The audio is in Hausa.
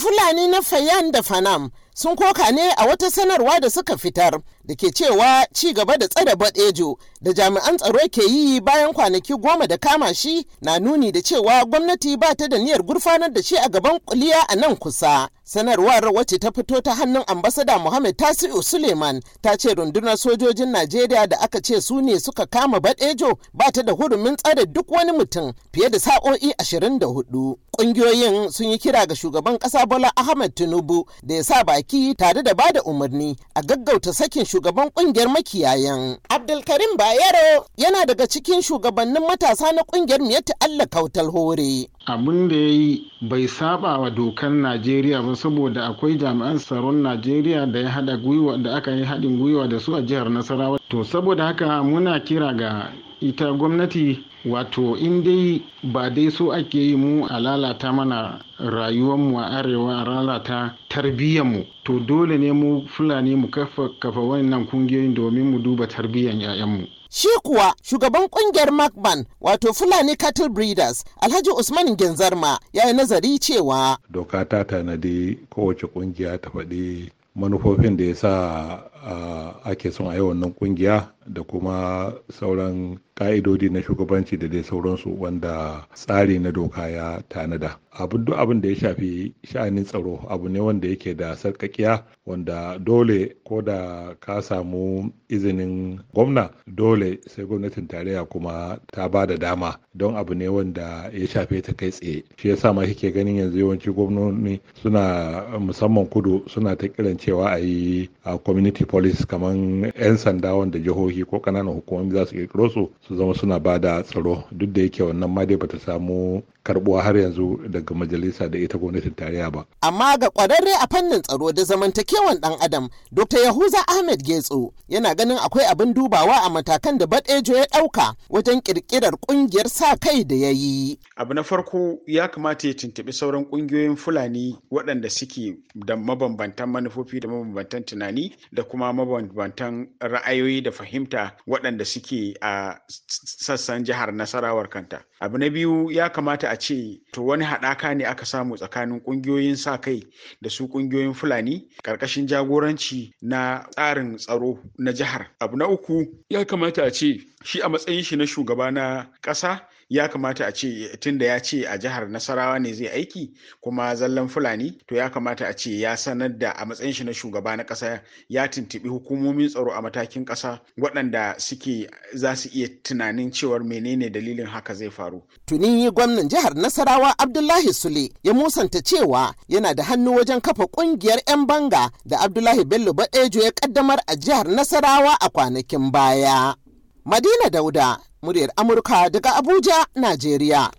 Fulani na Fayan da Fanam. Sun koka ne a wata sanarwa da suka fitar da ke cewa ci gaba da tsare baɗejo da jami'an tsaro ke yi bayan kwanaki goma da kama shi na nuni da cewa gwamnati ba ta da niyyar gurfanar da shi a gaban kuliya a nan kusa. Sanarwar wacce ta fito ta hannun ambasada Muhammad Tasi'u Suleiman ta ce rundunar sojojin Najeriya da aka ce su ne suka kama baɗejo ba ta da hurumin tsare duk wani mutum fiye da sa'o'i 24. Ƙungiyoyin sun yi kira ga shugaban ƙasa Bola Ahmed Tinubu da ya sa baki tare da ba da umarni a gaggauta sakin shugaban ƙungiyar makiyayan. Abdulkarim Bayero yana daga cikin shugabannin matasa na ƙungiyar Miyatta Allah Kautal Hore. abin da ya yi bai saba wa dokar najeriya ba saboda akwai jami'an tsaron najeriya da ya hada gwiwa da aka yi haɗin gwiwa da su a jihar nasarawa to saboda haka muna kira ga ita gwamnati wato in dai ba dai so ake yi mu a lalata mana rayuwarmu a arewa a lalata tarbiyyarmu to dole ne mu fulani mu kafa kafa wannan ƙungiyoyin domin mu duba tarbiyyar 'ya'yanmu Shi kuwa shugaban ƙungiyar Macban wato Fulani Cattle Breeders Alhaji Usman Genzarma ya yi nazari cewa doka ta tanadi kowace ƙungiya ta faɗi manufofin da ya sa ake son a yi wannan ƙungiya da kuma sauran ka'idodi na shugabanci da dai sauransu wanda tsari na doka ya tanada. Abin duk abin da ya shafi sha'anin tsaro abu ne wanda yake da sarkakiya wanda dole ko da ka samu izinin gwamna dole sai gwamnatin tarayya kuma ta ba da dama don abu ne wanda ya shafe ta kai tsaye. Shi yasa ma kike ganin yanzu yawanci gwamnoni suna musamman kudu suna ta kiran cewa a yi community police kamar 'yan sanda wanda jihohi ko ƙananan hukumomi za su kirkiro su su zama suna ba da tsaro. Duk da yake wannan ma dai bata samu karbuwa har yanzu daga majalisa da ita gwamnatin tarayya ba. Amma ga kwararre a fannin tsaro da zamantakewan dan adam, Dr. Yahuza Ahmed Getso yana ganin akwai abin dubawa a matakan da Badejo ya ɗauka wajen ƙirƙirar ƙungiyar sa kai da ya yi. Abu na farko ya kamata ya tuntuɓi sauran ƙungiyoyin Fulani waɗanda suke da mabambantan manufofi da mabambantan tunani da kuma mabambantan ra'ayoyi da fahimta waɗanda suke a sassan jihar Nasarawar kanta. Abu na biyu ya kamata a ce to wani haɗaka ne aka samu tsakanin ƙungiyoyin sa kai da su ƙungiyoyin fulani ƙarƙashin jagoranci na tsarin tsaro na jihar. Abu na uku ya kamata a ce shi a matsayin shi na shugaba na ƙasa ya kamata a ce tunda ya ce a jihar nasarawa ne zai aiki kuma zallan fulani to ya kamata a ce ya sanar da a matsayin shi na shugaba na ƙasa ya tuntuɓi hukumomin tsaro a matakin ƙasa waɗanda suke za su iya tunanin cewar menene dalilin haka zai faru. Tuni gwamnan jihar nasarawa abdullahi sule ya musanta cewa yana da hannu wajen kafa ƙungiyar 'yan banga da abdullahi bello baɗejo ya ƙaddamar a jihar nasarawa a kwanakin baya. Madina dauda muryar Amurka daga Abuja, Najeriya.